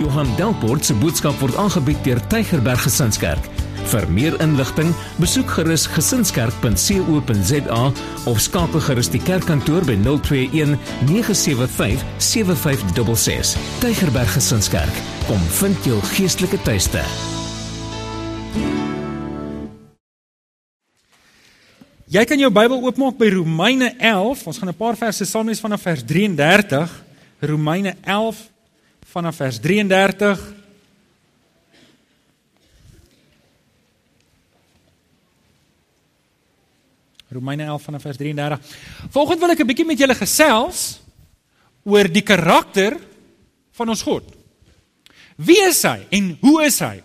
Johan Delport se boodskap word aangebied deur Tygerberg Gesinskerk. Vir meer inligting, besoek gerus gesinskerk.co.za of skakel gerus die kerkkantoor by 021 975 7566. Tygerberg Gesinskerk, kom vind jou geestelike tuiste. Jy kan jou Bybel oopmaak by Romeine 11. Ons gaan 'n paar verse saam lees vanaf vers 33. Romeine 11 vanaf vers 33. Romeine 11 vanaf vers 33. Volgens wil ek 'n bietjie met julle gesels oor die karakter van ons God. Wie is hy en hoe is hy?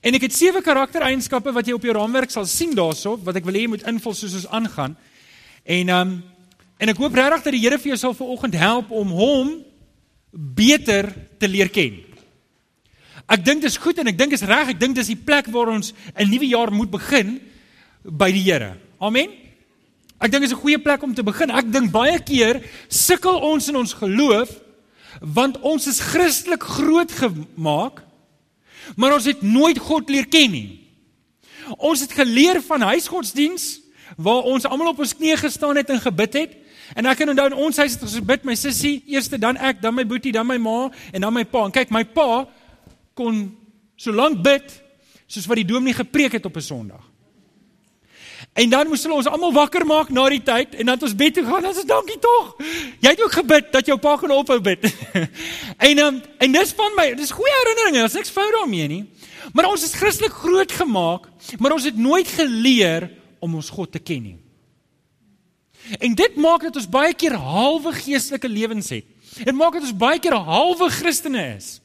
En ek het sewe karaktereienskappe wat jy op jou raamwerk sal sien daarso wat ek wil hê jy moet invul soos ons aangaan. En ehm um, en ek hoop regtig dat die Here vir jou sal vanoggend help om hom beter te leer ken. Ek dink dit is goed en ek dink dit is reg. Ek dink dis die plek waar ons 'n nuwe jaar moet begin by die Here. Amen. Ek dink dit is 'n goeie plek om te begin. Ek dink baie keer sukkel ons in ons geloof want ons is Christelik groot gemaak, maar ons het nooit God leer ken nie. Ons het geleer van huisgodsdiens waar ons almal op ons knieë gestaan het en gebid het. En ek kan onthou in ons huis het ons gebid, my sussie, eers dan ek, dan my boetie, dan my ma en dan my pa. En kyk, my pa kon so lank bid soos wat die dominee gepreek het op 'n Sondag. En dan moes hulle ons almal wakker maak na die tyd en dan het ons bed toe gaan. Ons sê dankie tog. Jy het ook gebid dat jou pa kan ophou bid. en um, en dis van my, dis goeie herinneringe. Daar's niks fout daarmee nie. Maar ons is Christelik groot gemaak, maar ons het nooit geleer om ons God te ken nie. En dit maak dat ons baie keer halwe geestelike lewens het. Dit maak dat ons baie keer halwe Christene is.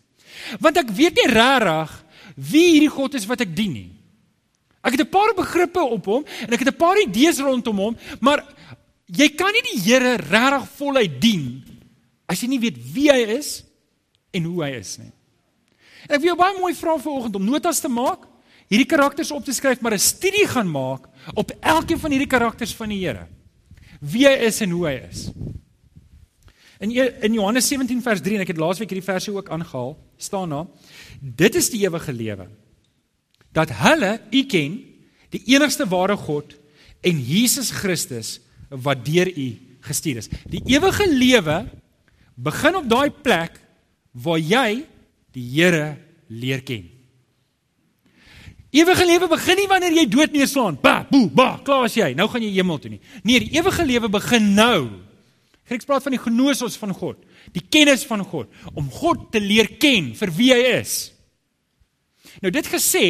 Want ek weet nie regtig wie hierdie God is wat ek dien nie. Ek het 'n paar begrippe op hom en ek het 'n paar idees rondom hom, maar jy kan nie die Here regtig voluit dien as jy nie weet wie hy is en hoe hy is nie. En ek wil jou baie mooi vra vanoggend om notas te maak, hierdie karakters op te skryf, maar 'n studie gaan maak op elkeen van hierdie karakters van die Here wie hy is en hoe hy is. In in Johannes 17 vers 3 en ek het laasweek hierdie verse ook aangehaal, staan daar: Dit is die ewige lewe. Dat hulle U ken, die enigste ware God en Jesus Christus wat deur U gestuur is. Die ewige lewe begin op daai plek waar jy die Here leer ken. Ewige lewe begin nie wanneer jy dood neerslaan. Ba, boe, ba, klaar as jy. Nou gaan jy hemel toe nie. Nee, die ewige lewe begin nou. Grieks praat van die gnosis van God, die kennis van God, om God te leer ken vir wie hy is. Nou dit gesê,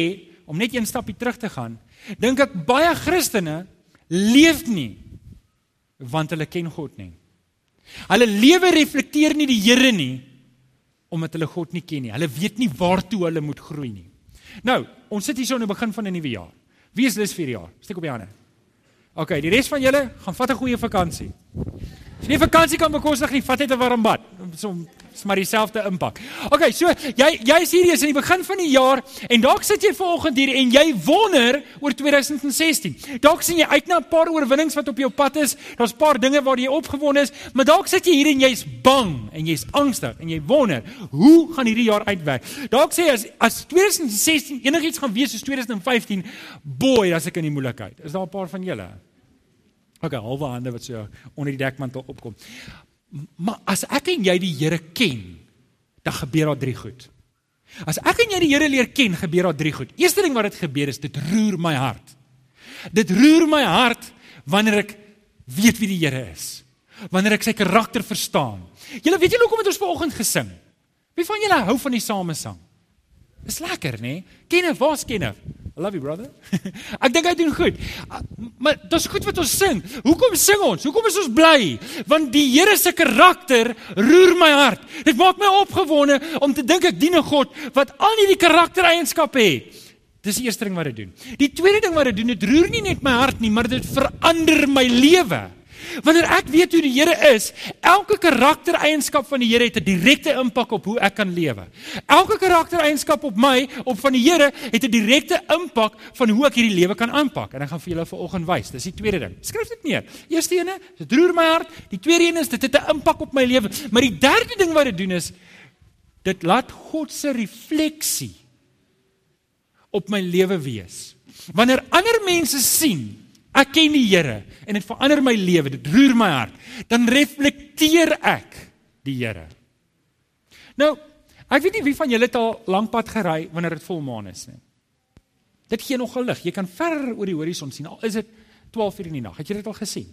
om net een stapie terug te gaan, dink ek baie Christene leef nie want hulle ken God nie. Hulle lewe reflekteer nie die Here nie omdat hulle God nie ken nie. Hulle weet nie waartoe hulle moet groei nie. Nou, ons sit hier so aan die begin van 'n nuwe jaar. Wie is lus vir die jaar? Steek op die hande. OK, die res van julle gaan vat 'n goeie vakansie. As jy nie vakansie kan bekostig nie, vat net 'n warm bad. So is maar dieselfde impak. OK, so jy jy is hier is in die begin van die jaar en dalk sit jy vanoggend hier en jy wonder oor 2016. Dalk sien jy uit na 'n paar oorwinnings wat op jou pad is. Daar's 'n paar dinge waar jy opgewonde is, maar dalk sit jy hier en jy's bang en jy's angstig en jy wonder, hoe gaan hierdie jaar uitwerk? Dalk sê as as 2016 enigiets gaan wees soos 2015, boy, as ek in die moeilikheid. Is daar 'n paar van julle? OK, halwe hande wat so onder die dekmantel opkom. Maar as ek en jy die Here ken, dan gebeur daar drie goed. As ek en jy die Here leer ken, gebeur daar drie goed. Eerste ding wat dit gebeur is dit roer my hart. Dit roer my hart wanneer ek weet wie die Here is. Wanneer ek sy karakter verstaan. Julle weet julle hoekom het ons vanoggend gesing? Wie van julle hou van die samesang? Dis lekker, nê? Nee? Kenneth, waar's Kenneth? I love you brother. ek dink hy doen goed. Ah, maar dis goed wat ons sing. Hoekom sing ons? Hoekom is ons bly? Want die Here se karakter roer my hart. Dit maak my opgewonde om te dink ek dien 'n God wat al hierdie karaktereienskappe het. Dis die eerste ding wat dit doen. Die tweede ding wat dit doen, dit roer nie net my hart nie, maar dit verander my lewe. Wanneer ek weet hoe die Here is, elke karaktereienskap van die Here het 'n direkte impak op hoe ek kan lewe. Elke karaktereienskap op my, op van die Here, het 'n direkte impak van hoe ek hierdie lewe kan aanpak. En ek gaan vir julle vanoggend wys. Dis die tweede ding. Skryf dit neer. Eerste ene, dit roer my hart. Die tweede een is dit het 'n impak op my lewe. Maar die derde ding wat dit doen is dit laat God se refleksie op my lewe wees. Wanneer ander mense sien ek ken die Here en dit verander my lewe, dit roer my hart, dan reflekteer ek die Here. Nou, ek weet nie wie van julle al lank pad gery wanneer dit volmaan is nie. Dit gee nog lig. Jy kan ver oor die horison sien. Al is dit 12 uur in die nag. Het jy dit al gesien?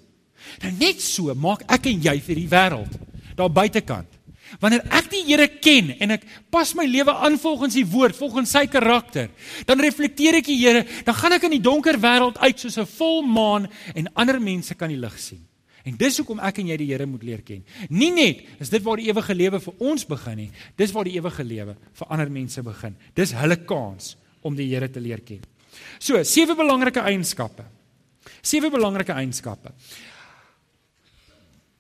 Nou net so maak ek en jy vir die wêreld daar buitekant. Wanneer ek die Here ken en ek pas my lewe aan volgens die woord, volgens sy karakter, dan reflekteer ek die Here, dan gaan ek in die donker wêreld uit soos 'n volmaan en ander mense kan die lig sien. En dis hoekom ek en jy die Here moet leer ken. Nie net is dit waar die ewige lewe vir ons begin nie, dis waar die ewige lewe vir ander mense begin. Dis hulle kans om die Here te leer ken. So, sewe belangrike eienskappe. Sewe belangrike eienskappe.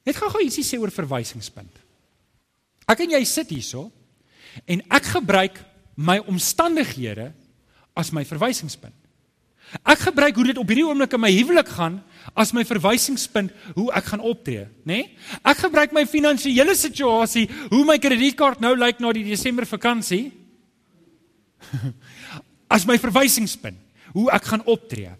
Net gou-gou ietsie sê oor verwysingspunt. Ek en jy sit hierso en ek gebruik my omstandighede as my verwysingspunt. Ek gebruik hoe dit op hierdie oomblik in my huwelik gaan as my verwysingspunt hoe ek gaan optree, nê? Nee? Ek gebruik my finansiële situasie, hoe my kredietkaart nou lyk na die Desember vakansie as my verwysingspunt, hoe ek gaan optree.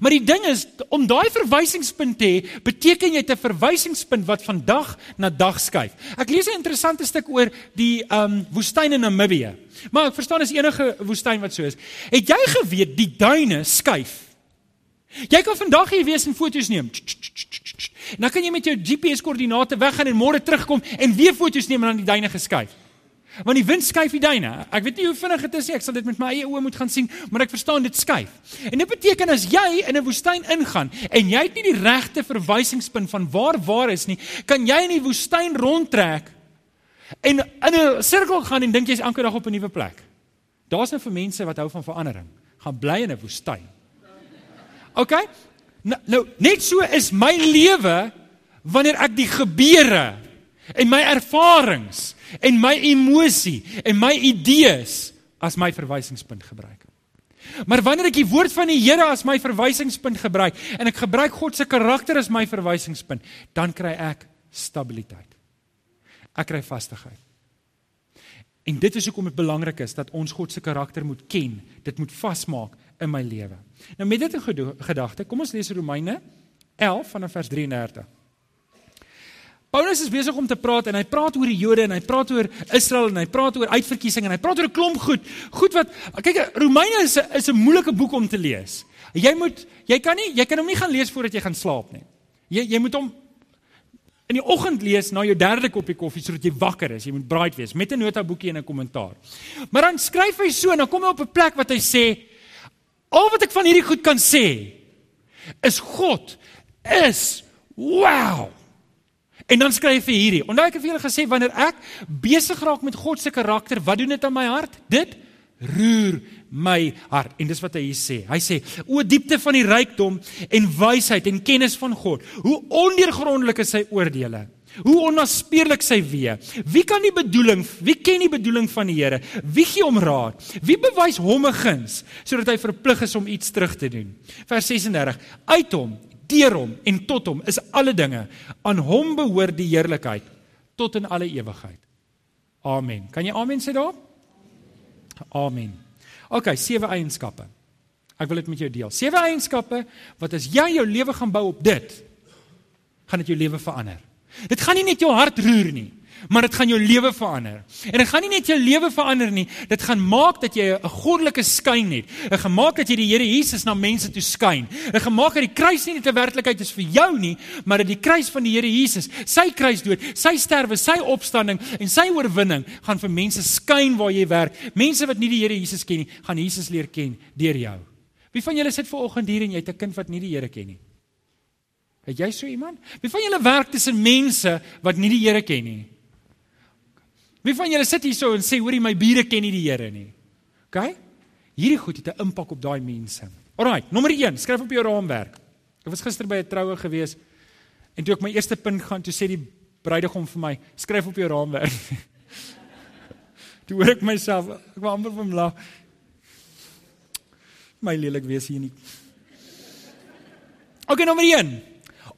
Maar die ding is om daai verwysingspunt te hê, beteken jy 'n verwysingspunt wat van dag na dag skuif. Ek lees 'n interessante stuk oor die um woestyn in Namibië. Maar ek verstaan as enige woestyn wat so is. Het jy geweet die duine skuif? Jy kan vandag hier wees en foto's neem. En dan kan jy met jou GPS koördinate weggaan en môre terugkom en weer foto's neem en dan die duine geskuif. Want die wind skuif die duine. Ek weet nie hoe vinnig dit is nie. Ek sal dit met my eie oë moet gaan sien, maar ek verstaan dit skuif. En dit beteken as jy in 'n woestyn ingaan en jy het nie die regte verwysingspunt van waar waar is nie, kan jy in die woestyn rondtrek en in 'n sirkel gaan en dink jy's elke dag op 'n nuwe plek. Daar's nou vir mense wat hou van verandering. Gaan bly in 'n woestyn. OK? Nou, nou net so is my lewe wanneer ek die gebeure en my ervarings en my emosie en my idees as my verwysingspunt gebruik. Maar wanneer ek die woord van die Here as my verwysingspunt gebruik en ek gebruik God se karakter as my verwysingspunt, dan kry ek stabiliteit. Ek kry vastigheid. En dit is hoekom dit belangrik is dat ons God se karakter moet ken, dit moet vasmaak in my lewe. Nou met dit in gedagte, kom ons lees Romeine 11 vanaf vers 33. Paulus is besig om te praat en hy praat oor die Jode en hy praat oor Israel en hy praat oor uitverkiesing en hy praat oor 'n klomp goed. Goed wat kyk Romeine is 'n is 'n moeilike boek om te lees. Jy moet jy kan nie jy kan hom nie gaan lees voordat jy gaan slaap nie. Jy jy moet hom in die oggend lees na jou derde koppie koffie sodat jy wakker is. Jy moet braai wees met 'n notaboekie en 'n kommentaar. Maar dan skryf hy so en dan kom hy op 'n plek wat hy sê al wat ek van hierdie goed kan sê is God is wow. En dan skryf hy hierdie. Onthou ek het vir julle gesê wanneer ek besig raak met God se karakter, wat doen dit aan my hart? Dit roer my hart. En dis wat hy hier sê. Hy sê: "O diepte van die rykdom en wysheid en kennis van God. Hoe ondeurgrondelik is sy oordeele. Hoe onnaspeurlik sy weë. Wie kan die bedoeling, wie ken die bedoeling van die Here? Wie gee hom raad? Wie bewys hom 'n guns sodat hy verplig is om iets terug te doen?" Vers 36. Uit hom deur hom en tot hom is alle dinge. Aan hom behoort die heerlikheid tot in alle ewigheid. Amen. Kan jy amen sê daar? Amen. OK, sewe eienskappe. Ek wil dit met jou deel. Sewe eienskappe wat as jy jou lewe gaan bou op dit, gaan dit jou lewe verander. Dit gaan nie net jou hart roer nie maar dit gaan jou lewe verander. En dit gaan nie net jou lewe verander nie, dit gaan maak dat jy 'n goddelike skyn het. Dit gaan maak dat jy die Here Jesus na mense toe skyn. Dit gaan maak dat die kruis nie net 'n werklikheid is vir jou nie, maar dat die kruis van die Here Jesus, sy kruisdood, sy sterwe, sy opstanding en sy oorwinning gaan vir mense skyn waar jy werk. Mense wat nie die Here Jesus ken nie, gaan Jesus leer ken deur jou. Wie van julle sit ver oggend hier en jy het 'n kind wat nie die Here ken nie? Het jy so iemand? Wie van julle werk tussen mense wat nie die Here ken nie? Wie van julle sit hier so en sê hoorie my bure ken nie die Here nie. OK? Hierdie goed het 'n impak op daai mense. Alraai, nommer 1, skryf op jou raamwerk. Ek was gister by 'n troue gewees en toe ek my eerste punt gaan, toe sê die bruidegom vir my, skryf op jou raamwerk. toe hoor ek myself, ek wou amper van lag. My lelik wees hier nie. OK, nommer 1.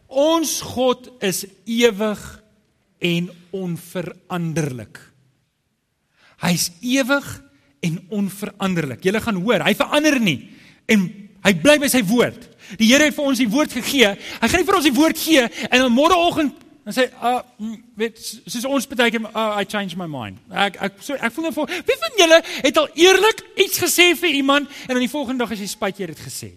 Ons God is ewig en onveranderlik. Hy's ewig en onveranderlik. Jy gaan hoor, hy verander nie en hy bly by sy woord. Die Here het vir ons die woord gegee. Hy gaan nie vir ons die woord gee en dan môreoggend dan sê uh weet soos ons baie keer uh, I change my mind. Ek ek so ek voel net vir wie van julle het al eerlik iets gesê vir iemand en dan die volgende dag as jy spyt jy het dit gesê.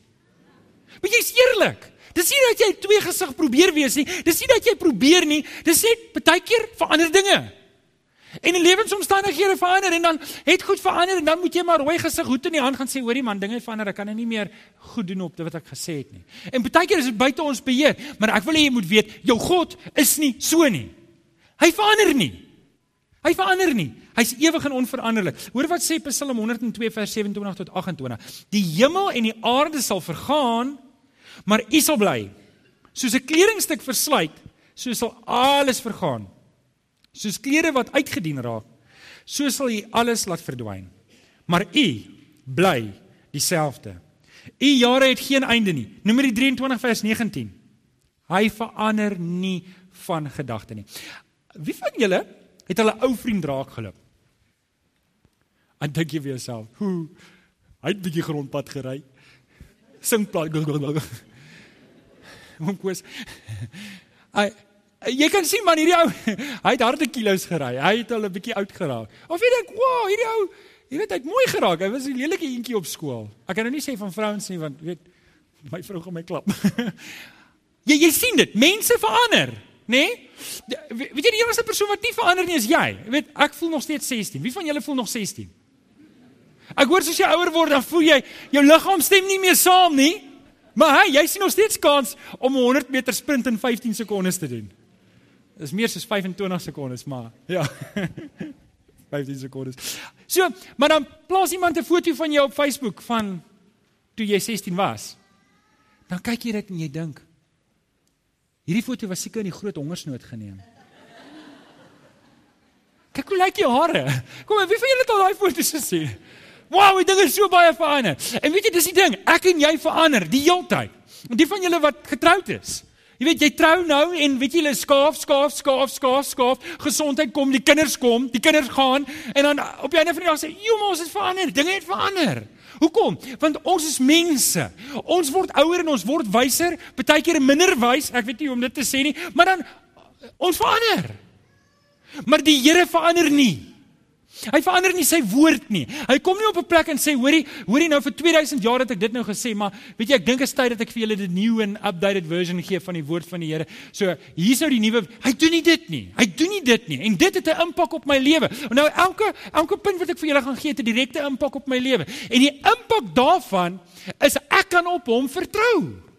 Maar jy's eerlik. Dis nie dat jy twee gesig probeer wees nie. Dis nie dat jy probeer nie. Dis net baie keer verander dinge. En die lewensomstandighede verander en dan het goed verander en dan moet jy maar rooi gesig hoed in die hand gaan sê hoorie man dinge verander ek kan nie meer goed doen op wat ek gesê het nie. En baie keer is dit buite ons beheer, maar ek wil hê jy moet weet jou God is nie so nie. Hy verander nie. Hy verander nie. Hy's ewig en onveranderlik. Hoor wat sê Psalm 102 vers 27 tot 28. Die hemel en die aarde sal vergaan, maar U sal bly. Soos 'n kleringstuk versluit, so sal alles vergaan. Soos klere wat uitgedien raak, so sal U alles laat verdwyn. Maar U bly dieselfde. U jare het geen einde nie. Nommer 23 vers 19. Hy verander nie van gedagte nie. Wie van julle het hulle ou vriend raak geloop? En dink jy vir jouself, hoe hy het 'n bietjie grondpad gery. Sing plaas. Hom kwes. Hy jy kan sien man hierdie ou, hy het harde kilos gery. Hy het al 'n bietjie oud geraak. Of jy dink, "Wow, hierdie ou, jy weet hy het mooi geraak. Hy was 'n lelike eentjie op skool." Ek kan nou nie sê van vrouens nie want weet my vrou gaan my klap. jy jy sien dit, mense verander, nê? Nee? Weet jy die enigste persoon wat nie verander nie is jy. Jy weet, ek voel nog steeds 16. Wie van julle voel nog 16? Ek hoor soos jy ouer word, dan voel jy jou liggaam stem nie meer saam nie. Maar hy, jy sien nog steeds kans om 'n 100 meter sprint in 15 sekondes te doen. Dis meer soos 25 sekondes, maar ja. 15 sekondes. So, maar dan plaas iemand 'n foto van jou op Facebook van toe jy 16 was. Dan kyk jy dit en jy dink hierdie foto was seker in die groot hongersnood geneem. Kyk hoe lyk jou hare. Kom, wie van julle het al daai foto's gesien? Wow, die ding is so baie verander. En weet jy, dis die ding, ek en jy verander die hele tyd. En die van julle wat getroud is. Jy weet jy trou nou en weet jy hulle skaaf, skaaf, skaaf, skaaf, skaaf, gesondheid kom, die kinders kom, die kinders gaan en dan op die einde van die dag sê, "Jo, maar ons het verander, dinge het verander." Hoekom? Want ons is mense. Ons word ouer en ons word wyser, baie keer minder wys, ek weet nie hoe om dit te sê nie, maar dan ons verander. Maar die Here verander nie. Hy verander nie sy woord nie. Hy kom nie op 'n plek en sê, "Hoorie, hoorie nou vir 2000 jaar het ek dit nou gesê, maar weet jy, ek dink is tyd dat ek vir julle die new and updated version gee van die woord van die Here." So, hier's nou die nuwe. Hy doen nie dit nie. Hy doen nie dit nie. En dit het 'n impak op my lewe. Nou elke elke punt wat ek vir julle gaan gee, het 'n direkte impak op my lewe. En die impak daarvan is ek kan op hom vertrou.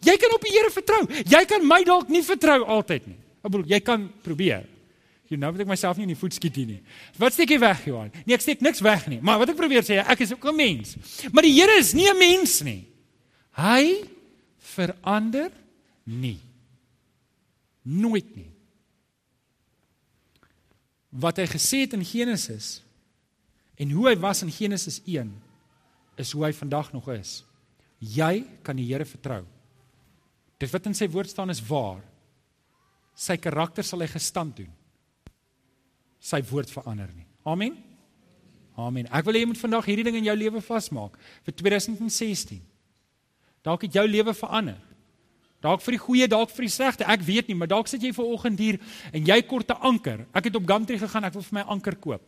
Jy kan op die Here vertrou. Jy kan my dalk nie vertrou altyd nie. Ek bedoel, jy kan probeer. Jy nou moet ek myself nie in die voet skiet nie. Wat steek jy weg, Johan? Nee, ek steek niks weg nie. Maar wat ek probeer sê, ek is ook 'n mens. Maar die Here is nie 'n mens nie. Hy verander nie. Nooit nie. Wat hy gesê het in Genesis en hoe hy was in Genesis 1 is hoe hy vandag nog is. Jy kan die Here vertrou. Dit wat in sy woord staan is waar. Sy karakter sal hy gestand doen sy woord verander nie. Amen. Amen. Ek wil hê jy moet vandag hierdie ding in jou lewe vasmaak vir 2016. Dalk het jou lewe verander. Dalk vir die goeie, dalk vir die slegte, ek weet nie, maar dalk sit jy ver oggend hier en jy kort 'n anker. Ek het op Gumtree gegaan, ek wil vir my anker koop.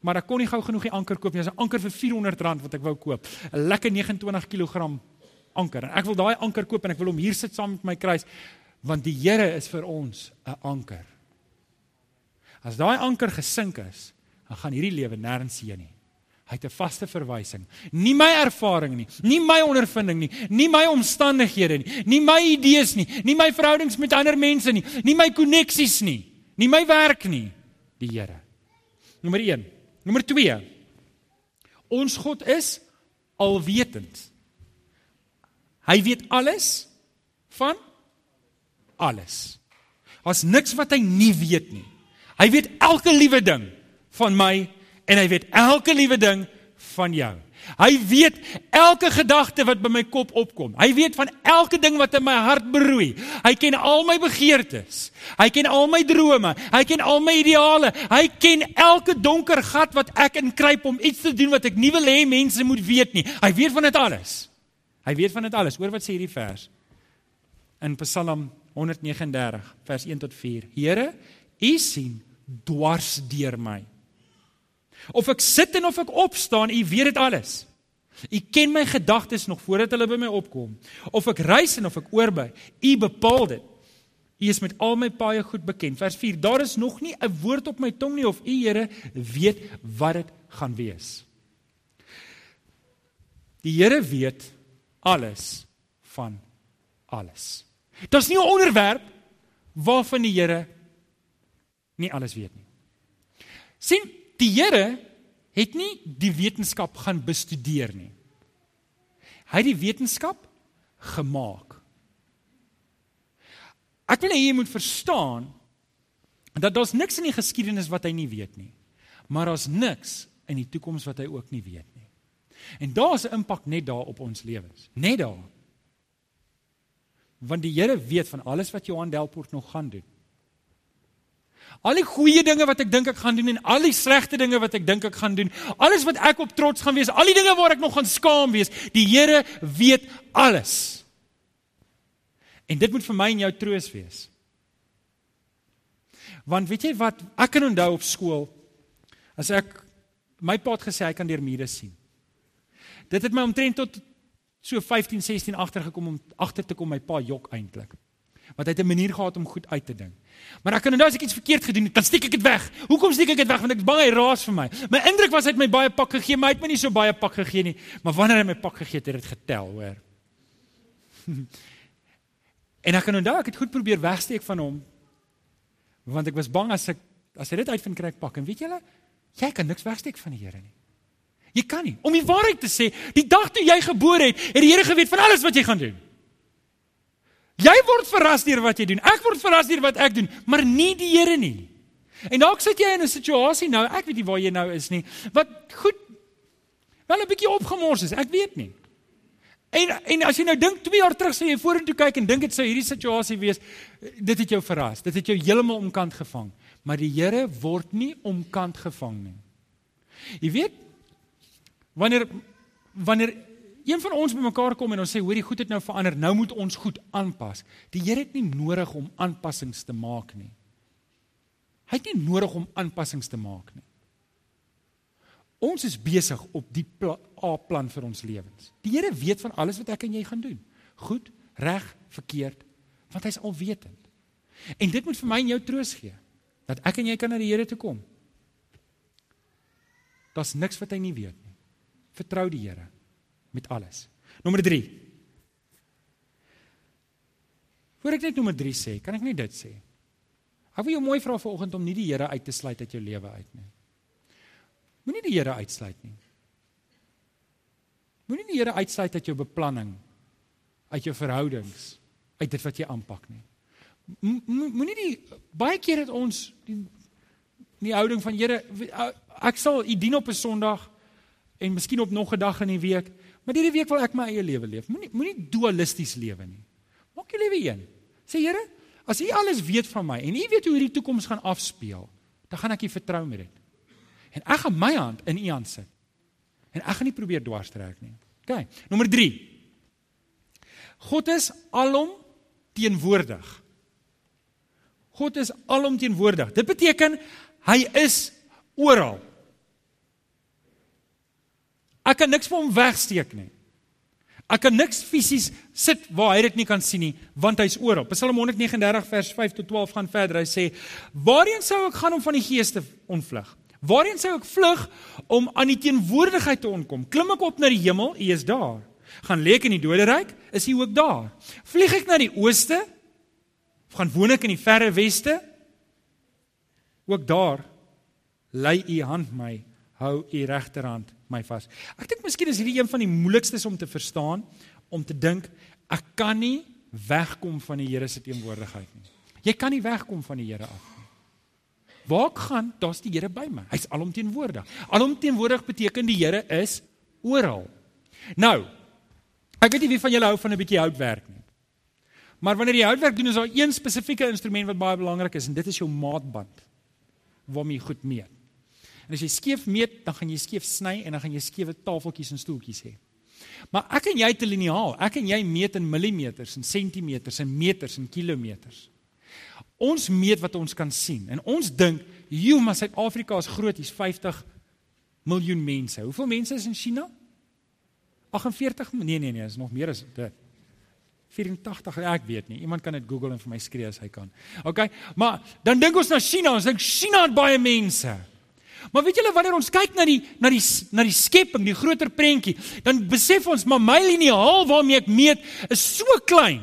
Maar ek kon nie gou genoeg die anker koop nie. Dis 'n anker vir R400 wat ek wou koop. 'n Lekker 29 kg anker. En ek wil daai anker koop en ek wil hom hier sit saam met my kruis want die Here is vir ons 'n anker. As daai anker gesink is, dan gaan hierdie lewe nêrens heen nie. Hy het 'n vaste verwysing. Nie my ervaring nie, nie my ondervinding nie, nie my omstandighede nie, nie my idees nie, nie my verhoudings met ander mense nie, nie my koneksies nie, nie my werk nie, die Here. Nommer 1. Nommer 2. Ons God is alwetend. Hy weet alles van alles. Daar's niks wat hy nie weet nie. Hy weet elke liewe ding van my en hy weet elke liewe ding van jou. Hy weet elke gedagte wat by my kop opkom. Hy weet van elke ding wat in my hart beroei. Hy ken al my begeertes. Hy ken al my drome. Hy ken al my ideale. Hy ken elke donker gat wat ek inkruip om iets te doen wat ek nie wil hê mense moet weet nie. Hy weet van dit alles. Hy weet van dit alles. Hoor wat sê hierdie vers. In Psalm 139 vers 1 tot 4. Here, U sien dwars deur my. Of ek sit en of ek opstaan, U weet dit alles. U ken my gedagtes nog voordat hulle by my opkom. Of ek reis en of ek oorbly, U bepaal dit. U is met al my paaie goed bekend. Vers 4: Daar is nog nie 'n woord op my tong nie of U Here weet wat dit gaan wees. Die Here weet alles van alles. Daar's nie 'n onderwerp waarvan die Here nie alles weet nie. sien die Here het nie die wetenskap gaan bestudeer nie. Hy het die wetenskap gemaak. Ek wil hê jy moet verstaan dat daar's niks in die geskiedenis wat hy nie weet nie. Maar daar's niks in die toekoms wat hy ook nie weet nie. En daar's 'n impak net daar op ons lewens. Net daar. Want die Here weet van alles wat Johan Delport nog gaan doen. Al die goeie dinge wat ek dink ek gaan doen en al die slegte dinge wat ek dink ek gaan doen, alles wat ek op trots gaan wees, al die dinge waar ek nog gaan skaam wees, die Here weet alles. En dit moet vir my en jou troos wees. Want weet jy wat, ek kan onthou op skool as ek my pa het gesê hy kan deur mure sien. Dit het my omtrent tot so 15, 16 agtergekom om agter te kom my pa jok eintlik. Want hy het 'n manier gehad om goed uit te dink. Maar ek kan onthou as ek iets verkeerd gedoen het, dan steek ek dit weg. Hoekom steek ek dit weg? Want ek is bang hy raas vir my. My indruk was hy het my baie pak gegee, maar hy het my nie so baie pak gegee nie. Maar wanneer hy my pak gegee het, het dit getel, hoor. en ek kan onthou ek het goed probeer wegsteek van hom. Want ek was bang as ek as hy dit uitvind kry ek pak. En weet julle, jy kan niks wegsteek van die Here nie. Jy kan nie. Om die waarheid te sê, die dag toe jy gebore het, het die Here geweet van alles wat jy gaan doen. Jy word verras deur wat jy doen. Ek word verras deur wat ek doen, maar nie die Here nie. En dalk sit jy in 'n situasie nou, ek weet nie waar jy nou is nie, wat goed wel 'n bietjie opgemors is. Ek weet nie. En en as jy nou dink 2 jaar terug sê jy vorentoe kyk en dink dit sou hierdie situasie wees, dit het jou verras. Dit het jou heeltemal omkant gevang. Maar die Here word nie omkant gevang nie. Jy weet wanneer wanneer een van ons bymekaar kom en ons sê hoor die goed het nou verander, nou moet ons goed aanpas. Die Here het nie nodig om aanpassings te maak nie. Hy het nie nodig om aanpassings te maak nie. Ons is besig op die A-plan vir ons lewens. Die Here weet van alles wat ek en jy gaan doen. Goed, reg, verkeerd, want hy's alwetend. En dit moet vir my en jou troos gee dat ek en jy kan na die Here toe kom. Daar's niks wat hy nie weet nie. Vertrou die Here met alles. Nommer 3. Voor ek net nommer 3 sê, kan ek net dit sê. Ek wil jou mooi vra vanoggend om nie die Here uit te sluit uit jou lewe uit nie. Moenie die Here uitsluit nie. Moenie die Here uitsluit uit jou beplanning, uit jou verhoudings, uit dit wat jy aanpak nie. Moenie die baie keer het ons die die houding van Here ek sal u dien op 'n Sondag en miskien op nog 'n dag in die week Maar hierdie week wil ek my eie lewe leef. Moenie moenie dualisties lewe nie. Maak jou lewe een. Sê Here, as U alles weet van my en U weet hoe hierdie toekoms gaan afspeel, dan gaan ek U vertrou met dit. En ek gaan my hand in U hand sit. En ek gaan nie probeer dwars trek nie. OK. Nommer 3. God is alom teenwoordig. God is alom teenwoordig. Dit beteken hy is oral. Ek kan niks vir hom wegsteek nie. Ek kan niks fisies sit waar hy dit nie kan sien nie, want hy's oral. Psalm 139 vers 5 tot 12 gaan verder. Hy sê: "Waarheen sou ek gaan om van die geeste ontvlug? Waarheen sou ek vlug om aan die teenwoordigheid te ontkom? Klim ek op na die hemel? U is daar. Gaan lê ek in die doderyk? Is u ook daar? Vlieg ek na die ooste? Of gaan woon ek in die verre weste? Ook daar lei u hand my, hou u regterhand my vas. Ek dink miskien is hierdie een van die moeilikstes om te verstaan om te dink ek kan nie wegkom van die Here se teenwoordigheid nie. Jy kan nie wegkom van die Here af nie. Waar ek gaan, daar's die Here by my. Hy's alomteenwoordig. Alomteenwoordig beteken die Here is oral. Nou, ek weet nie wie van julle hou van 'n bietjie houtwerk nie. Maar wanneer jy houtwerk doen, is daar een spesifieke instrument wat baie belangrik is en dit is jou maatband waarmee jy goed meet. En as jy skeef meet, dan gaan jy skeef sny en dan gaan jy skewe tafeltjies en stoeltjies hê. Maar ek en jy het 'n liniaal. Ek en jy meet in millimeters en sentimeters en meters en kilometers. Ons meet wat ons kan sien en ons dink, "Joe, maar Suid-Afrika is groot, hier's 50 miljoen mense. Hoeveel mense is in China?" 48 nee nee nee, is nog meer as dit. 84, ja, ek weet nie. Iemand kan dit Google en vir my skree as hy kan. OK, maar dan dink ons na China, ons dink China het baie mense. Maar weet julle wanneer ons kyk na die na die na die skepping, die groter prentjie, dan besef ons maar my liniaal waarmee ek meet is so klein.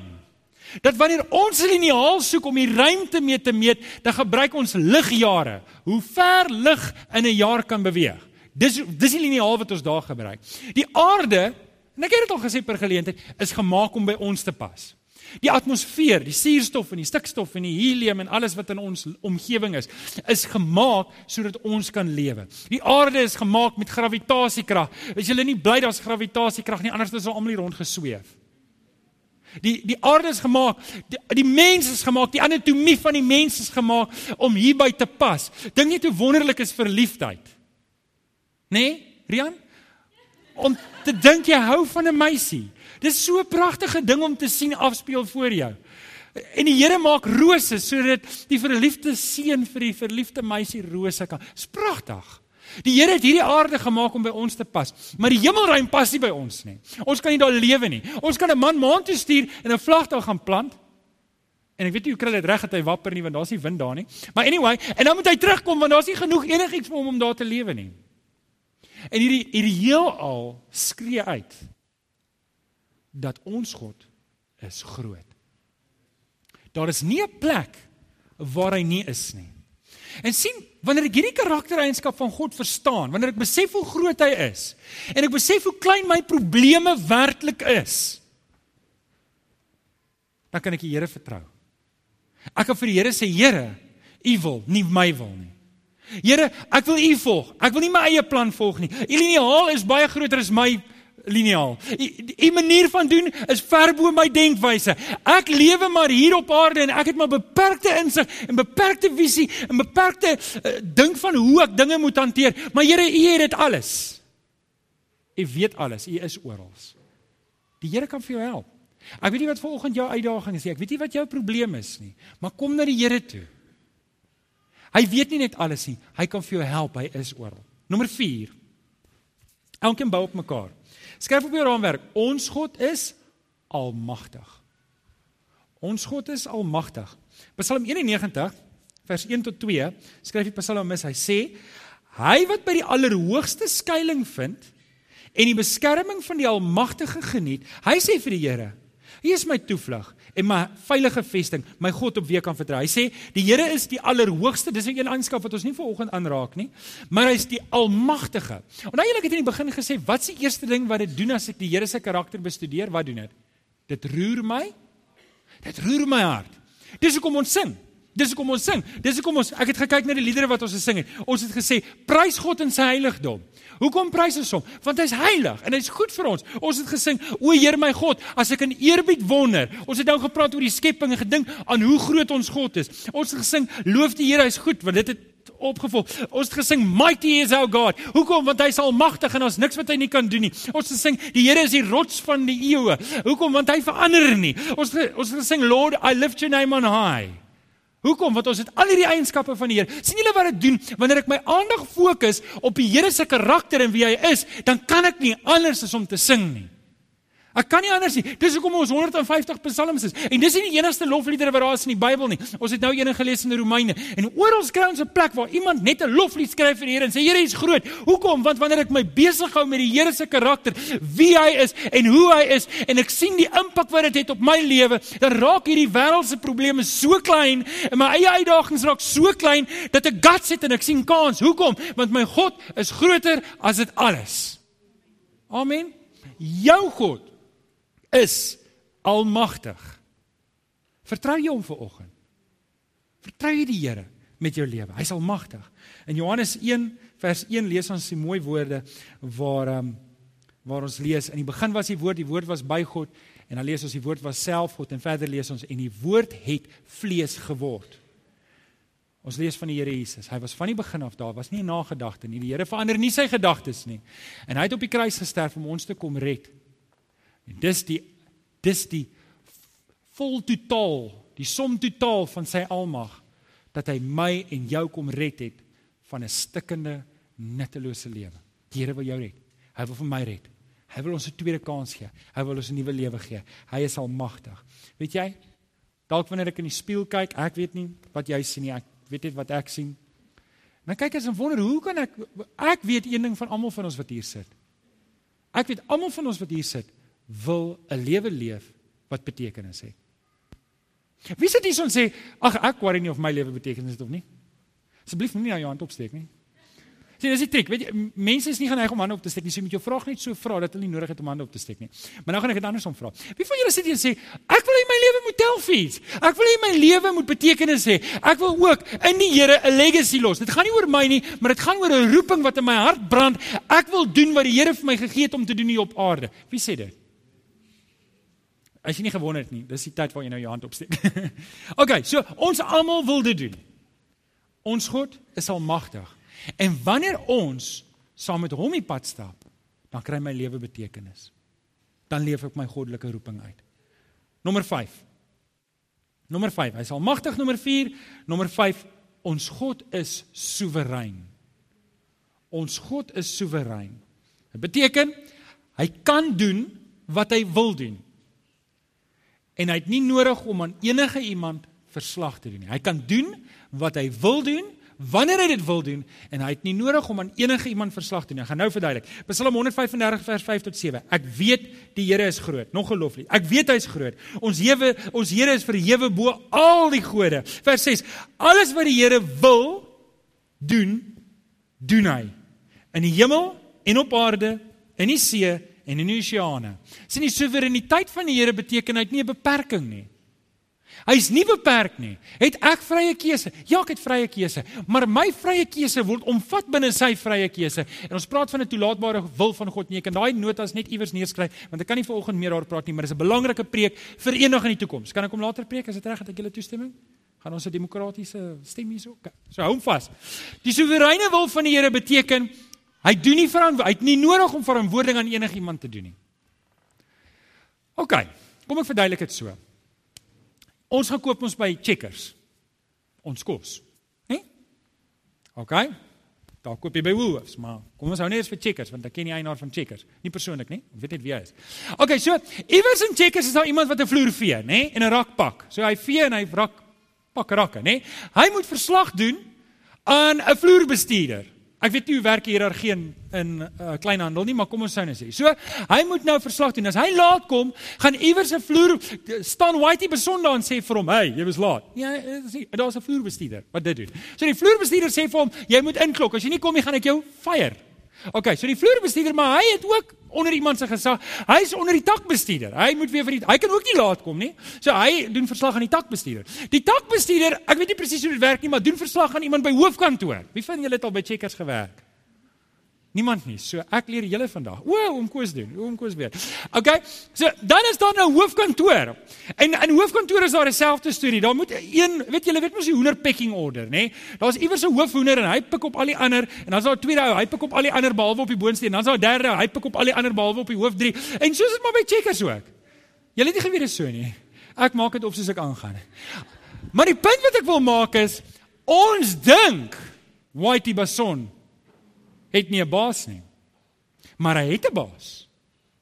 Dat wanneer ons 'n liniaal soek om die ruimte mee te meet, dan gebruik ons ligjare. Hoe ver lig in 'n jaar kan beweeg. Dis dis die liniaal wat ons daar gebruik. Die aarde, en ek het dit al gesê per geleentheid, is gemaak om by ons te pas. Die atmosfeer, die suurstof en die stikstof en die helium en alles wat in ons omgewing is, is gemaak sodat ons kan lewe. Die aarde is gemaak met gravitasiekrag. Is julle nie bly daar's gravitasiekrag nie, anders sou almal hier rond gesweef. Die die aarde is gemaak, die, die mens is gemaak, die anatomie van die mens is gemaak om hierby te pas. Dink net hoe wonderlik is verliefdheid. Né? Nee, Rian? Om te dink jy hou van 'n meisie. Dis so 'n pragtige ding om te sien afspeel voor jou. En die Here maak rose sodat die verliefde seun vir die verliefde meisie rose kan. Dis pragtig. Die Here het hierdie aarde gemaak om by ons te pas, maar die hemelruim pas nie by ons nie. Ons kan nie daar lewe nie. Ons kan 'n man maan toe stuur en 'n vlag daar gaan plant. En ek weet nie hoe kry dit reg dat hy wapper nie want daar's nie wind daar nie. Maar anyway, en dan moet hy terugkom want daar's nie genoeg enigiets vir hom om daar te lewe nie. En hierdie hierdie heelal skree uit dat ons God is groot. Daar is nie 'n plek waar hy nie is nie. En sien, wanneer ek hierdie karaktereienskap van God verstaan, wanneer ek besef hoe groot hy is en ek besef hoe klein my probleme werklik is, dan kan ek die Here vertrou. Ek kan vir die Here sê, Here, U wil, nie my wil nie. Here, ek wil U volg. Ek wil nie my eie plan volg nie. U liniaal is baie groter as my liniaal. U manier van doen is ver bo my denkwyse. Ek lewe maar hier op aarde en ek het maar beperkte insig en beperkte visie en beperkte uh, dink van hoe ek dinge moet hanteer. Maar Here, U het dit alles. U weet alles. U is oral. Die Here kan vir jou help. Ek weet nie wat vanoggend jou uitdaging is nie. Ek weet nie wat jou probleem is nie. Maar kom na die Here toe. Hy weet nie net alles nie. Hy kan vir jou help. Hy is oral. Nommer 4. Elkeen bou op mekaar. Skryf op jou raamwerk. Ons God is almagtig. Ons God is almagtig. Psalm 91 vers 1 tot 2 skryf die psalmis. Hy sê: Hy wat by die allerhoogste skuilings vind en die beskerming van die Almagtige geniet, hy sê vir die Here: Hy is my toevlug en my veilige vesting, my God op wie ek kan vertrou. Hy sê die Here is die allerhoogste. Dis 'n eenskap wat ons nie vanoggend aanraak nie, maar hy is die almagtige. Nou eerlik het in die begin gesê, wat is die eerste ding wat dit doen as ek die Here se karakter bestudeer? Wat doen dit? Dit roer my. Dit roer my hart. Dis hoekom ons sing. Dis hoekom ons sing. Dis hoekom ons ek het gekyk na die liedere wat ons gesing het. Ons het gesê prys God in sy heiligdom. Hoekom prys ons hom? Want hy's heilig en hy's goed vir ons. Ons het gesing, o Heer my God, as ek in eerbied wonder. Ons het nou gepraat oor die skepping en gedink aan hoe groot ons God is. Ons het gesing, loof die Here, hy's goed, want dit het opgevolg. Ons het gesing mighty is our God. Hoekom? Want hy's almagtig en ons niks wat hy nie kan doen nie. Ons het gesing die Here is die rots van die eeue. Hoekom? Want hy verander nie. Ons ons het gesing Lord I lift your name on high. Hoekom? Want ons het al hierdie eienskappe van die Here. sien julle wat dit doen? Wanneer ek my aandag fokus op die Here se karakter en wie hy is, dan kan ek nie anders as om te sing nie. Ek kan nie anders nie. Dis hoekom ons 150 psalms is. En dis nie die enigste lofliedere wat daar is in die Bybel nie. Ons het nou een gelees in Romeine. En oral kry ons 'n plek waar iemand net 'n loflied skryf vir die Here en sê Here is groot. Hoekom? Want wanneer ek my besig hou met die Here se karakter, wie hy is en hoe hy is en ek sien die impak wat dit het op my lewe, dan raak hierdie wêreldse probleme so klein en my eie uitdagings raak so klein dat ek guts het en ek sien kans. Hoekom? Want my God is groter as dit alles. Amen. Jou God is almagtig. Vertrou jy hom vir oggend? Vertrou jy die Here met jou lewe? Hy's almagtig. In Johannes 1 vers 1 lees ons die mooi woorde waar um, waar ons lees in die begin was die woord, die woord was by God en dan lees ons die woord was self God en verder lees ons en die woord het vlees geword. Ons lees van die Here Jesus. Hy was van die begin af daar, was nie 'n nagedagte nie. Die Here verander nie sy gedagtes nie. En hy het op die kruis gesterf om ons te kom red. En dis die dis die vol totaal, die som totaal van sy almag dat hy my en jou kom red het van 'n stikkende, nuttelose lewe. Die Here wil jou red. Hy wil vir my red. Hy wil ons 'n tweede kans gee. Hy wil ons 'n nuwe lewe gee. Hy is almagtig. Weet jy? Dalk wanneer ek in die spieël kyk, ek weet nie wat jy sien nie. Ek weet net wat ek sien. En dan kyk ek en wonder, hoe kan ek ek weet een ding van almal van ons wat hier sit. Ek weet almal van ons wat hier sit wil 'n lewe leef wat betekenis het. Wie sit hier en sê, "Ag, ek worry nie of my lewe betekenis het of nie." Asseblief moenie nou jou hand opsteek nie. Sien, dis die triek. Weet jy, mense is nie geneig om hande op te steek nie. So moet jou vraag net so vra dat hulle nie nodig het om hande op te steek nie. Maar nou gaan ek dit andersom vra. Wie van julle sit hier en sê, ek wil hê my lewe moet tel vir iets. Ek wil hê my lewe moet betekenis hê. Ek wil ook in die Here 'n legacy los. Dit gaan nie oor my nie, maar dit gaan oor 'n roeping wat in my hart brand. Ek wil doen wat die Here vir my gegee het om te doen hier op aarde. Wie sê dit? As jy nie gewonder het nie, dis die tyd waar jy nou jou hand opsteek. okay, so ons almal wil dit doen. Ons God is almagtig. En wanneer ons saam met hom die pad stap, dan kry my lewe betekenis. Dan leef ek my goddelike roeping uit. Nommer 5. Nommer 5, hy is almagtig nommer 4, nommer 5, ons God is soewerein. Ons God is soewerein. Dit beteken hy kan doen wat hy wil doen. En hy het nie nodig om aan enige iemand verslag te doen nie. Hy kan doen wat hy wil doen wanneer hy dit wil doen en hy het nie nodig om aan enige iemand verslag te doen. Ek gaan nou verduidelik. Psalm 135 vers 5 tot 7. Ek weet die Here is groot, nog gelooflik. Ek weet hy is groot. Ons Hewe, ons Here is verhewe bo al die gode. Vers 6. Alles wat die Here wil doen, doen hy. In die hemel en op aarde, in die see en in die oseane. Sien die soewereiniteit van die Here beteken hy het nie 'n beperking nie. Hy's nie beperk nie. Het ek vrye keuse? Ja, ek het vrye keuse, maar my vrye keuse word omvat binne sy vrye keuse. En ons praat van 'n toelaatbare wil van God nie. Ek kan daai notas net iewers neerskryf want ek kan nie vanoggend meer daar praat nie, maar dis 'n belangrike preek vir eendag in die toekoms. Kan ek hom later preek as dit reg het ek julle toestemming? Gaan ons 'n demokratiese stem hierso? Okay. So hou hom vas. Die soewereine wil van die Here beteken hy doen nie verantwoord, hy het nie nodig om verantwoording aan enigiemand te doen nie. OK. Kom ek verduidelik dit so. Ons gaan koop ons by Checkers. Ons kos. Hè? OK. Daar koop jy by Woolworths, maar kom ons hou net vir Checkers want ek ken die eienaar van Checkers. Nie persoonlik nie, ek weet net wie hy is. OK, so iewers in Checkers is daar iemand wat 'n vloer vee, nê, en 'n rak pak. So hy vee en hy rak pak rakke, nê. Hy moet verslag doen aan 'n vloerbestuurder. Ek weet nie hoe werk hierdie in in uh, kleinhandel nie, maar kom ons sou net sê. So, hy moet nou verslag doen. As hy laat kom, gaan iewers 'n vloer staan Whitey besonder en sê vir hom, "Hey, jy was laat." Ja, sien, daar's 'n vloerbestuurder wat dit doen. So die vloerbestuurder sê vir hom, "Jy moet inklok. As jy nie kom nie, gaan ek jou fire." OK, so die vloerbestuurder, maar hy het ook onder iemand se gesag. Hy's onder die takbestuurder. Hy moet weer vir die hy kan ook nie laat kom nie. So hy doen verslag aan die takbestuurder. Die takbestuurder, ek weet nie presies hoe dit werk nie, maar doen verslag aan iemand by hoofkantoor. Wie van julle het al by Checkers gewerk? Niemand nie. So ek leer julle vandag. O, oom Koos doen. Oom Koos weet. Okay. So dan is daar nou hoofkantoor. En in hoofkantoor is daar dieselfde storie. Daar moet een, weet julle, weet mos die hoender pecking order, nê? Nee? Daar's iewers 'n hoofhoender en hy pik op al die ander en dan's daar 'n tweede ou, hy pik op al die ander behalwe op die boonste en dan's daar 'n derde hy pik op al die ander behalwe op die hoof 3. En soos dit maar by checkers ook. Julle het nie geweet dit so nie. Ek maak dit op soos ek aangaan. Maar die punt wat ek wil maak is ons dink Whitey Bason het nie 'n baas nie. Maar hy het 'n baas.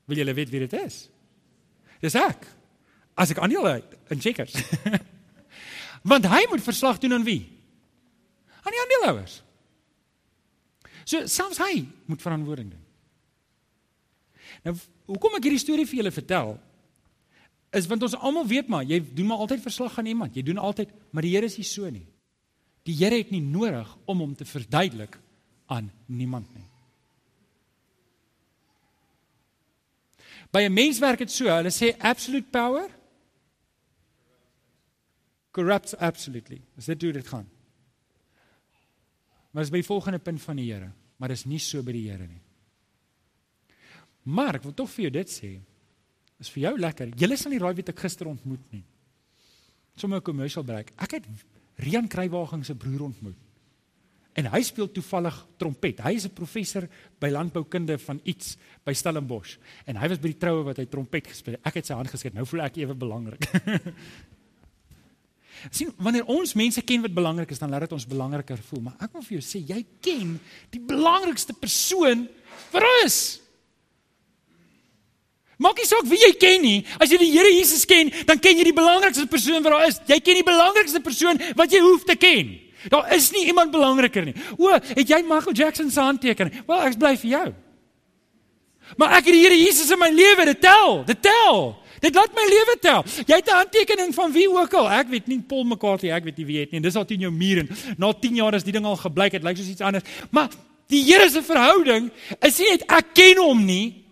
Wil julle weet wie dit is? Dis ek. As ek aandeel het in Checkers. Want hy moet verslag doen aan wie? Aan die aandeelhouers. So selfs hy moet verantwoording doen. Nou, hoekom ek hierdie storie vir julle vertel? Is want ons almal weet maar, jy doen maar altyd verslag aan iemand. Jy doen altyd, maar die Here is nie so nie. Die Here het nie nodig om hom te verduidelik aan niemand nie. By 'n mens werk dit so, hulle sê absolute power corrupts absolutely. Dis dit hoe dit gaan. Maar dis by die volgende punt van die Here, maar dis nie so by die Here nie. Maar ek wil tog vir jou dit sê. Is vir jou lekker. Julle sal nie raai wie ek gister ontmoet nie. Sommige commercial break. Ek het Rian Kruiwagen se broer ontmoet. En hy speel toevallig trompet. Hy is 'n professor by landboukunde van iets by Stellenbosch. En hy was by die troue wat hy trompet gespeel het. Ek het sy hand geskud. Nou voel ek ewe belangrik. sien wanneer ons mense ken wat belangrik is, dan laat dit ons belangriker voel. Maar ek wil vir jou sê, jy ken die belangrikste persoon vir ons. Maak nie saak wie jy ken nie. As jy die Here Jesus ken, dan ken jy die belangrikste persoon wat daar is. Jy ken die belangrikste persoon wat jy hoef te ken. Daar is nie iemand belangriker nie. O, het jy Michael Jackson se handtekening? Wel, ek bly vir jou. Maar ek het die Here Jesus in my lewe, dit tel, dit tel. Dit laat my lewe tel. Jy het 'n handtekening van wie ook al. Ek weet nie Paul McCartney, ek weet nie wie het nie. Dis al 10 jou muur en na 10 jaar is die ding al gebleik, dit lyk soos iets anders. Maar die Here se verhouding is nie net ek ken hom nie.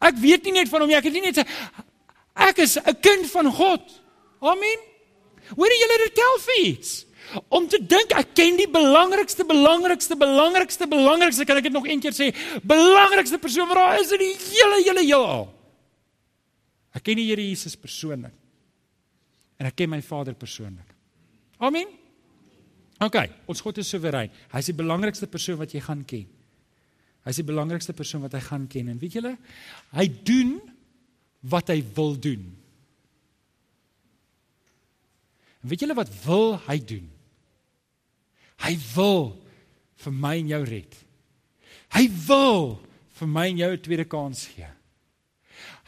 Ek weet nie net van hom nie. Ek het nie net sê ek is 'n kind van God. Amen. Hoor jy julle dit tel vir iets? Om te dink ek ken die belangrikste belangrikste belangrikste belangrikste kan ek dit nog een keer sê belangrikste persoon wat daar is in die hele hele heelal. Ek ken die Here Jesus persoonlik. En ek ken my Vader persoonlik. Amen. Ok ons God is soewerein. Hy is die belangrikste persoon wat jy gaan ken. Hy is die belangrikste persoon wat hy gaan ken. En weet julle hy doen wat hy wil doen. Weet julle wat wil hy doen? Hy wil vir my en jou red. Hy wil vir my en jou 'n tweede kans gee.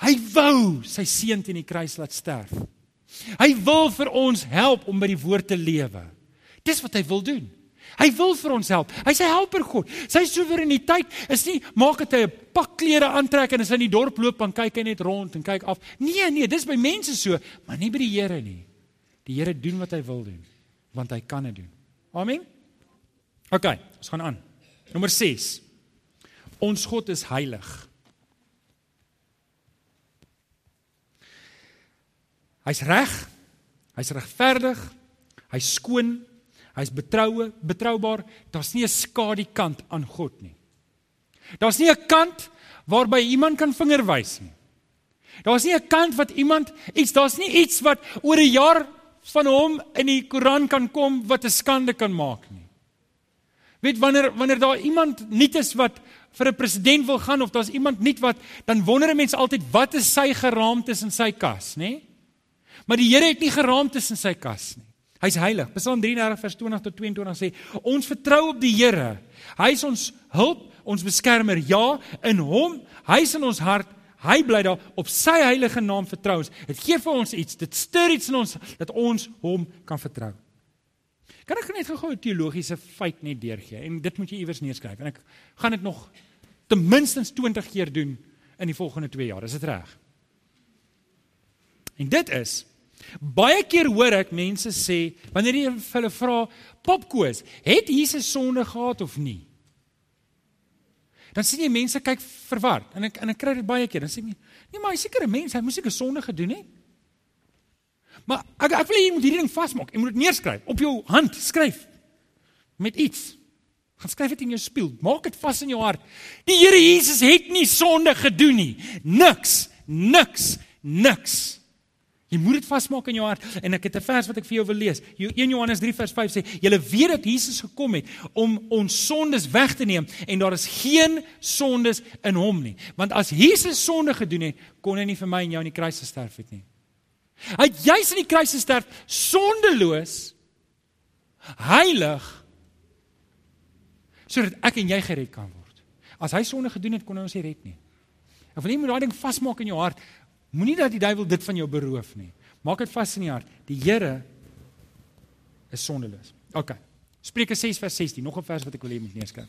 Hy wou sy seun teen die kruis laat sterf. Hy wil vir ons help om by die woord te lewe. Dis wat hy wil doen. Hy wil vir ons help. Hy's 'n helper God. Sy soewereiniteit is nie maak dit hy 'n pak klere aantrek en as hy in die dorp loop en kyk hy net rond en kyk af. Nee, nee, dis by mense so, maar nie by die Here nie. Die Here doen wat hy wil doen, want hy kan dit doen. Amen. OK, ons gaan aan. Nommer 6. Ons God is heilig. Hy's reg. Hy's regverdig. Hy's skoon. Hy's betroue, betroubaar. Daar's nie 'n skadu kant aan God nie. Daar's nie 'n kant waarby iemand kan vinger wys nie. Daar's nie 'n kant wat iemand iets, daar's nie iets wat oor 'n jaar van hom in die Koran kan kom wat 'n skande kan maak nie. Weet wanneer wanneer daar iemand nuut is wat vir 'n president wil gaan of daar's iemand nuut wat dan wonder mense altyd wat is sy geraamtes in sy kas, nê? Maar die Here het nie geraamtes in sy kas nie. Hy's heilig. Psalm 33 vers 20 tot 22 sê ons vertrou op die Here. Hy is ons hulp, ons beskermer. Ja, in hom, hy is in ons hart. Hy bly daar op sy heilige naam vertrou ons. Dit gee vir ons iets. Dit stuur iets in ons dat ons hom kan vertrou. Kan ek net gou 'n teologiese feit net deurgee en dit moet jy iewers neerskryf en ek gaan dit nog ten minste 20 keer doen in die volgende 2 jaar. Is dit reg? En dit is baie keer hoor ek mense sê wanneer jy hulle vra popkoos, het Jesus sonde gehad of nie? Dan sien jy mense kyk verward en ek en ek kry dit baie keer. Dan sê jy, nee maar hy seker 'n mens, hy moes seker sonde gedoen het. Maar ek ek wil hê jy moet hierdie ding vasmaak. Jy moet dit neerskryf op jou hand, skryf met iets. Gaan skryf dit in jou spieël. Maak dit vas in jou hart. Die Here Jesus het nie sonde gedoen nie. Niks, niks, niks. Jy moet dit vasmaak in jou hart en ek het 'n vers wat ek vir jou wil lees. 1 Johannes 3 vers 5 sê: "Julle weet dat Jesus gekom het om ons sondes weg te neem en daar is geen sondes in hom nie. Want as Jesus sonde gedoen het, kon hy nie vir my en jou in die kruis gesterf het nie." Hy het juis in die kruis gesterf sondeloos heilig sodat ek en jy gered kan word. As hy sonde gedoen het, kon hy ons nie red nie. En wanneer jy moet daai ding vasmaak in jou hart, moenie dat die duiwel dit van jou beroof nie. Maak dit vas in die hart. Die Here is sondeloos. OK. Spreuke 6 vers 16, nog 'n vers wat ek wil hê moet neerskryf.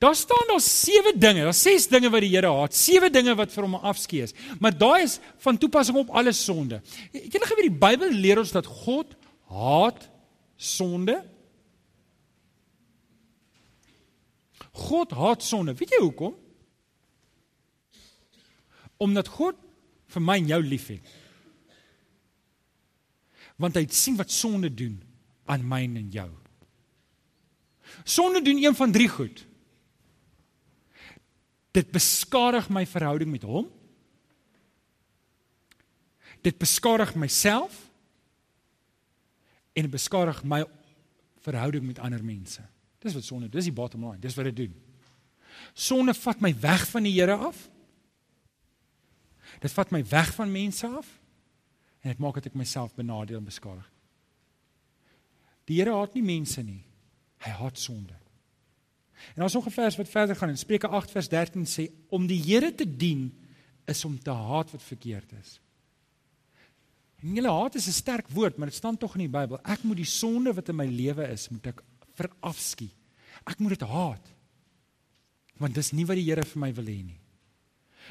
Daar staan daar sewe dinge, daar ses dinge wat die Here haat, sewe dinge wat vir hom afskei is. Maar daai is van toepassing op alle sonde. Het julle geweet die Bybel leer ons dat God haat sonde? God haat sonde. Weet jy hoekom? Omdat God vir my en jou liefhet. Want hy sien wat sonde doen aan my en jou. Sonde doen een van drie goed. Dit beskadig my verhouding met hom. Dit beskadig myself en dit beskadig my verhouding met ander mense. Dis wat sonde, dis die bottom line. Dis wat dit doen. Sonde vat my weg van die Here af. Dit vat my weg van mense af en dit maak dat ek myself benadeel en beskadig. Die Here haat nie mense nie. Hy haat sonde. En daar's nog 'n vers wat verder gaan in Spreuke 8 vers 13 sê om die Here te dien is om te haat wat verkeerd is. En julle haat is 'n sterk woord, maar dit staan tog in die Bybel. Ek moet die sonde wat in my lewe is, moet ek verafskiet. Ek moet dit haat. Want dis nie wat die Here vir my wil hê nie.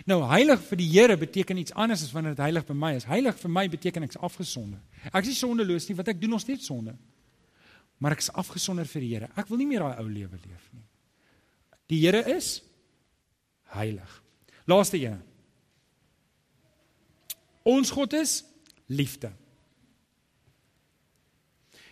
Nou heilig vir die Here beteken iets anders as wanneer dit heilig vir my is. Heilig vir my beteken ek's afgesonder. Ek is nie sondeloos nie, want ek doen nog steeds sonde. Maar ek is afgesonder vir die Here. Ek wil nie meer daai ou lewe leef nie. Die Here is heilig. Laaste een. Ons God is liefde.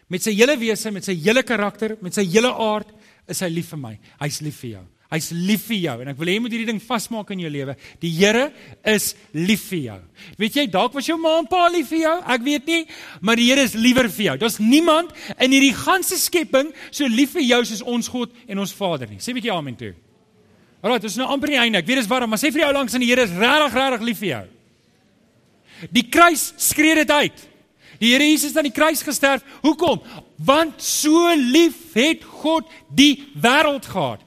Met sy hele wese, met sy hele karakter, met sy hele aard is hy lief vir my. Hy's lief vir jou. Hy's lief vir jou en ek wil hê jy moet hierdie ding vasmaak in jou lewe. Die Here is lief vir jou. Weet jy, dalk was jou ma en pa lief vir jou, ek weet nie, maar die Here is liewer vir jou. Daar's niemand in hierdie ganse skepping so lief vir jou soos ons God en ons Vader nie. Sê 'n bietjie amen toe. Alraai, dit is nou amper die einde. Ek weet dis warm, maar sê vir die ou langs in die Here is regtig regtig lief vir jou. Die kruis skree dit uit. Die Here Jesus het aan die kruis gesterf. Hoekom? Want so lief het God die wêreld gehad.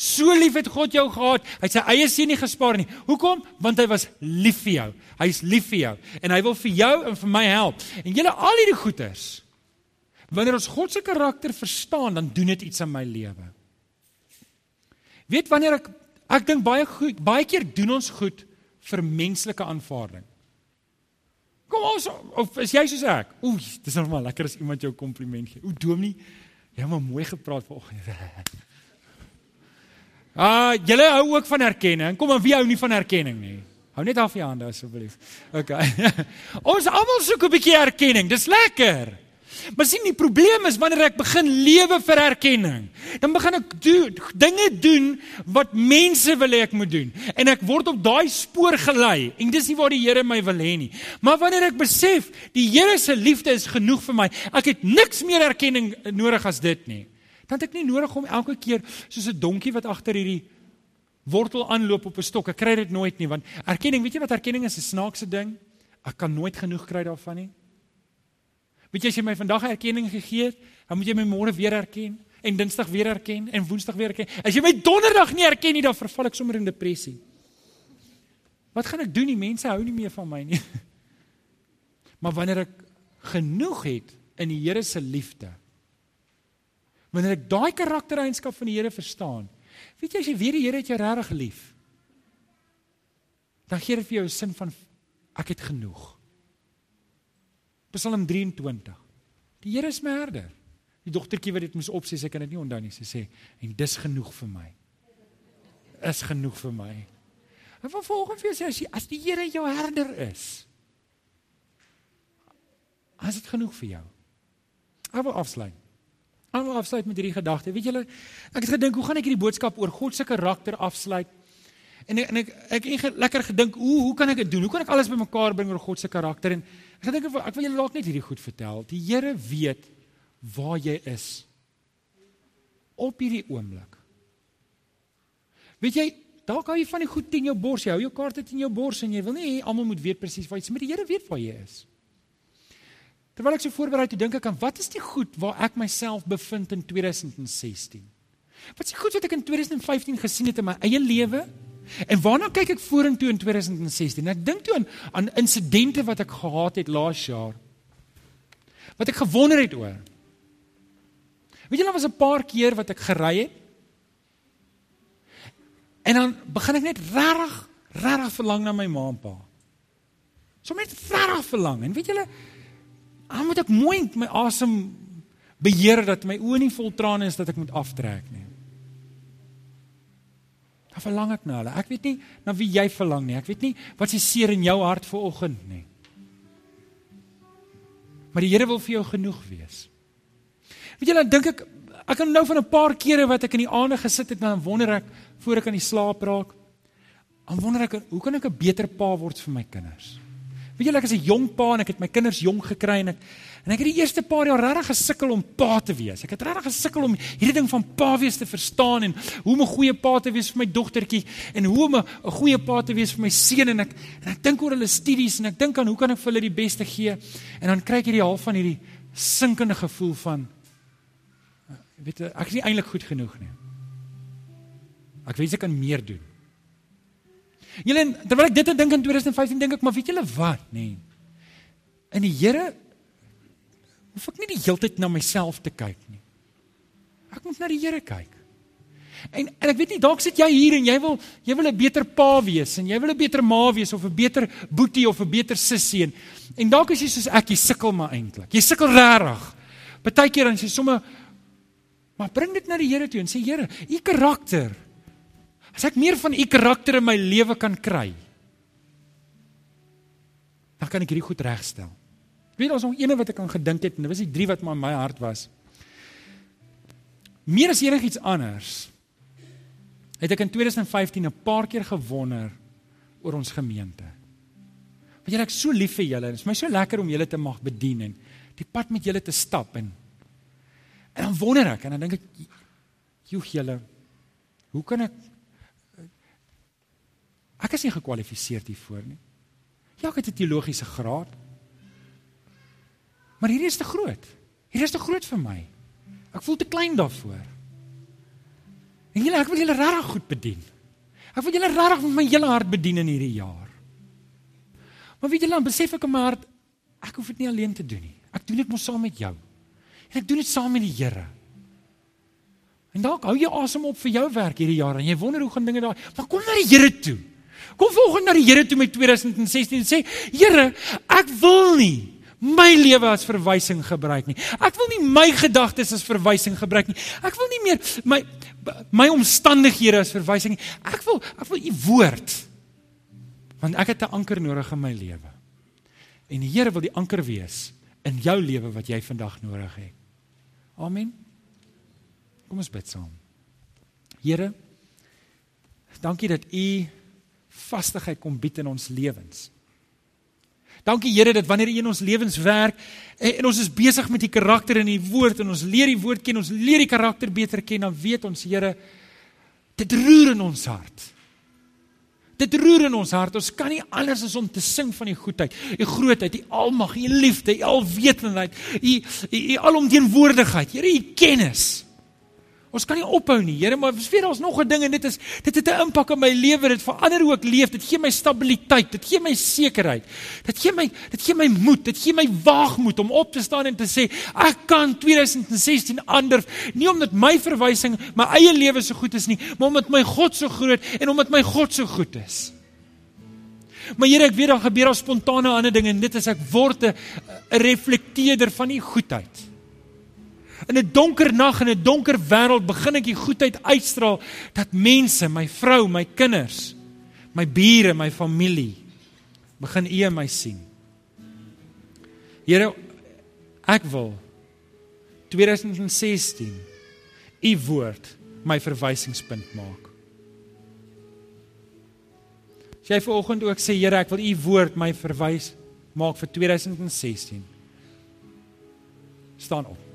So lief het God jou gehad. Hy het sy eie seun nie gespaar nie. Hoekom? Want hy was lief vir jou. Hy's lief vir jou en hy wil vir jou en vir my help. En julle al hierdie goeters. Wanneer ons God se karakter verstaan, dan doen dit iets in my lewe. Weet wanneer ek ek dink baie goed, baie keer doen ons goed vir menslike aanvaarding. Kom ons of is jy soos ek? Oef, dis nog maar lekker as iemand jou kompliment gee. O, Dominee, jy het maar mooi gepraat vanoggend. Ah, uh, julle hou ook van erkenning. Kom aan, wie hou nie van erkenning nie? Hou net af jou hande asseblief. OK. ons almal soek 'n bietjie erkenning. Dis lekker. Maar sien die probleem is wanneer ek begin lewe vir erkenning, dan begin ek doen dinge doen wat mense wil hê ek moet doen en ek word op daai spoor gelei en dis nie waar die Here my wil hê nie. Maar wanneer ek besef die Here se liefde is genoeg vir my, ek het niks meer erkenning nodig as dit nie. Dan het ek nie nodig om elke keer soos 'n donkie wat agter hierdie wortel aanloop op 'n stok. Ek kry dit nooit nie want erkenning, weet jy wat erkenning is? 'n Snaakse ding. Ek kan nooit genoeg kry daarvan nie. Weet jy as jy my vandag erkenning gegee het, dan moet jy my môre weer erken en Dinsdag weer erken en Woensdag weer erken. As jy my Donderdag nie erken nie, dan verval ek sommer in depressie. Wat gaan ek doen? Die mense hou nie meer van my nie. Maar wanneer ek genoeg het in die Here se liefde, wanneer ek daai karaktereienskap van die Here verstaan, weet jy as jy weet die Here het jou regtig lief, dan gee dit vir jou 'n sin van ek het genoeg. Psalm 23. Die Here is my herder. Die dogtertjie wat dit moes opsê, sy kan dit nie onthou nie. Sy sê en dis genoeg vir my. Is genoeg vir my. En vervolgens vir sê as, as die Here jou herder is, as dit genoeg vir jou. Ek wil afsluit. Ek wil afsluit met hierdie gedagte. Weet julle, ek het gedink, hoe gaan ek hierdie boodskap oor God se karakter afsluit? En ek en ek ek het lekker gedink, hoe hoe kan ek dit doen? Hoe kan ek alles bymekaar bring oor God se karakter? En ek dink ek wil julle dalk net hierdie goed vertel. Die Here weet waar jy is op hierdie oomblik. Weet jy, dalk hou jy van die goed in jou bors, jy hou jou kaarte in jou bors en jy wil nie almal moet weet presies waar jy is, maar die Here weet waar jy is. Terwyl ek so voorberei toe dink ek aan wat is die goed waar ek myself bevind in 2016? Wat is die goed wat ek in 2015 gesien het in my eie lewe? En waarna kyk ek vorentoe in 2016? Ek dink toe aan aan insidente wat ek gehad het laas jaar. Wat ek gewonder het oor. Weet jy nou was 'n paar keer wat ek gery het. En dan begin ek net regtig regtig verlang na my ma en pa. So net regtig verlang. En weet julle, dan moet ek mooi my asem beheer dat my oë nie vol trane is dat ek moet aftrek nie. Dan verlang ek na hulle. Ek weet nie na wie jy verlang nie. Ek weet nie wat se seer in jou hart vir oggend nie. Maar die Here wil vir jou genoeg wees. Weet jy dan dink ek ek kan nou van 'n paar kere wat ek in die aande gesit het en wonder ek voor ek aan die slaap raak. Dan wonder ek hoe kan ek 'n beter pa word vir my kinders? Weet julle ek is 'n jong pa en ek het my kinders jong gekry en ek en ek het die eerste paar jaar regtig gesukkel om pa te wees. Ek het regtig gesukkel om hierdie ding van pa wees te verstaan en hoe om 'n goeie pa te wees vir my dogtertjie en hoe om 'n goeie pa te wees vir my seun en ek en ek dink oor hulle studies en ek dink aan hoe kan ek vir hulle die beste gee? En dan kry ek hierdie half van hierdie sinkende gevoel van weet ek is nie eintlik goed genoeg nie. Ek wens ek kan meer doen. Julle terwyl ek dit dink in 2015 dink ek maar weet julle wat nê. Nee. In die Here hoef ek nie die hele tyd na myself te kyk nie. Ek moet na die Here kyk. En en ek weet nie dalk sit jy hier en jy wil jy wil 'n beter pa wees en jy wil 'n beter ma wees of 'n beter boetie of 'n beter sussie en en dalk is jy soos ek jy sukkel maar eintlik. Jy sukkel regtig. Partykeer dan jy sommer maar bring dit na die Here toe en sê Here, u karakter As ek meer van u karakter in my lewe kan kry, dan kan ek hierdie goed regstel. Weet ons nog eene wat ek aan gedink het en dit was die drie wat maar in my hart was. Meer as enigiets anders het ek in 2015 'n paar keer gewonder oor ons gemeente. Want julle ek so lief vir julle en dit is my so lekker om julle te mag bedien en die pad met julle te stap en en dan wonder ek en dan dink ek joeg julle hoe kan ek Ek is nie gekwalifiseer hiervoor nie. Ja, ek het 'n teologiese graad. Maar hierdie is te groot. Hierdie is te groot vir my. Ek voel te klein daarvoor. En julle, ek wil julle regtig goed bedien. Ek wil julle regtig met my hele hart bedien in hierdie jaar. Maar weet julle, dan besef ek in my hart ek hoef dit nie alleen te doen nie. Ek doen dit mos saam met jou. En ek doen dit saam met die Here. En dalk hou jy asem op vir jou werk hierdie jaar en jy wonder hoe gaan dinge daar. Maar kom na die Here toe. Kom volgens na die Here toe met 2016 en sê: "Here, ek wil nie my lewe as verwysing gebruik nie. Ek wil nie my gedagtes as verwysing gebruik nie. Ek wil nie meer my my omstandighede as verwysing nie. Ek wil ek wil u woord. Want ek het 'n anker nodig in my lewe. En die Here wil die anker wees in jou lewe wat jy vandag nodig het. Amen. Kom ons bid saam. Here, dankie dat u vastigheid kom bied in ons lewens. Dankie Here dat wanneer U in ons lewens werk en, en ons is besig met die karakter in die woord en ons leer die woord ken, ons leer die karakter beter ken, dan weet ons Here dit roer in ons hart. Dit roer in ons hart. Ons kan nie anders as om te sing van die goedheid, die grootheid, die almag, die liefde, die alwetendheid, die die alomteenwoordigheid. Here, U kennis. Ons kan nie ophou nie, Here, maar vir ons nog 'n ding en dit is dit het 'n impak op my lewe, dit verander hoe ek leef, dit gee my stabiliteit, dit gee my sekerheid. Dit gee my dit gee my moed, dit gee my waagmoed om op te staan en te sê ek kan 2016 ander, nie omdat my verwysing my eie lewe so goed is nie, maar omdat my God so groot en omdat my God so goed is. Maar Here, ek weet daar gebeur al spontane ander dinge en dit is ek word 'n reflekteerder van u goedheid. In 'n donker nag en 'n donker wêreld begin ek die goedheid uitstraal dat mense, my vrou, my kinders, my bure, my familie begin U in my sien. Here, ek wil 2016 U woord my verwysingspunt maak. As jy vanoggend ook sê Here, ek wil U woord my verwys maak vir 2016. staan op.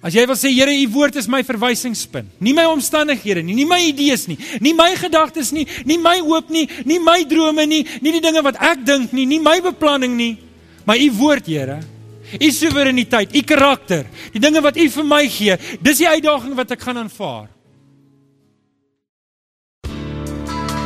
As jy wil sê Here, u woord is my verwysingspunt. Nie my omstandighede nie, nie my idees nie, nie my gedagtes nie, nie my hoop nie, nie my drome nie, nie die dinge wat ek dink nie, nie my beplanning nie, maar u woord, Here. U soewereiniteit, u karakter, die dinge wat u vir my gee, dis die uitdaging wat ek gaan aanvaar.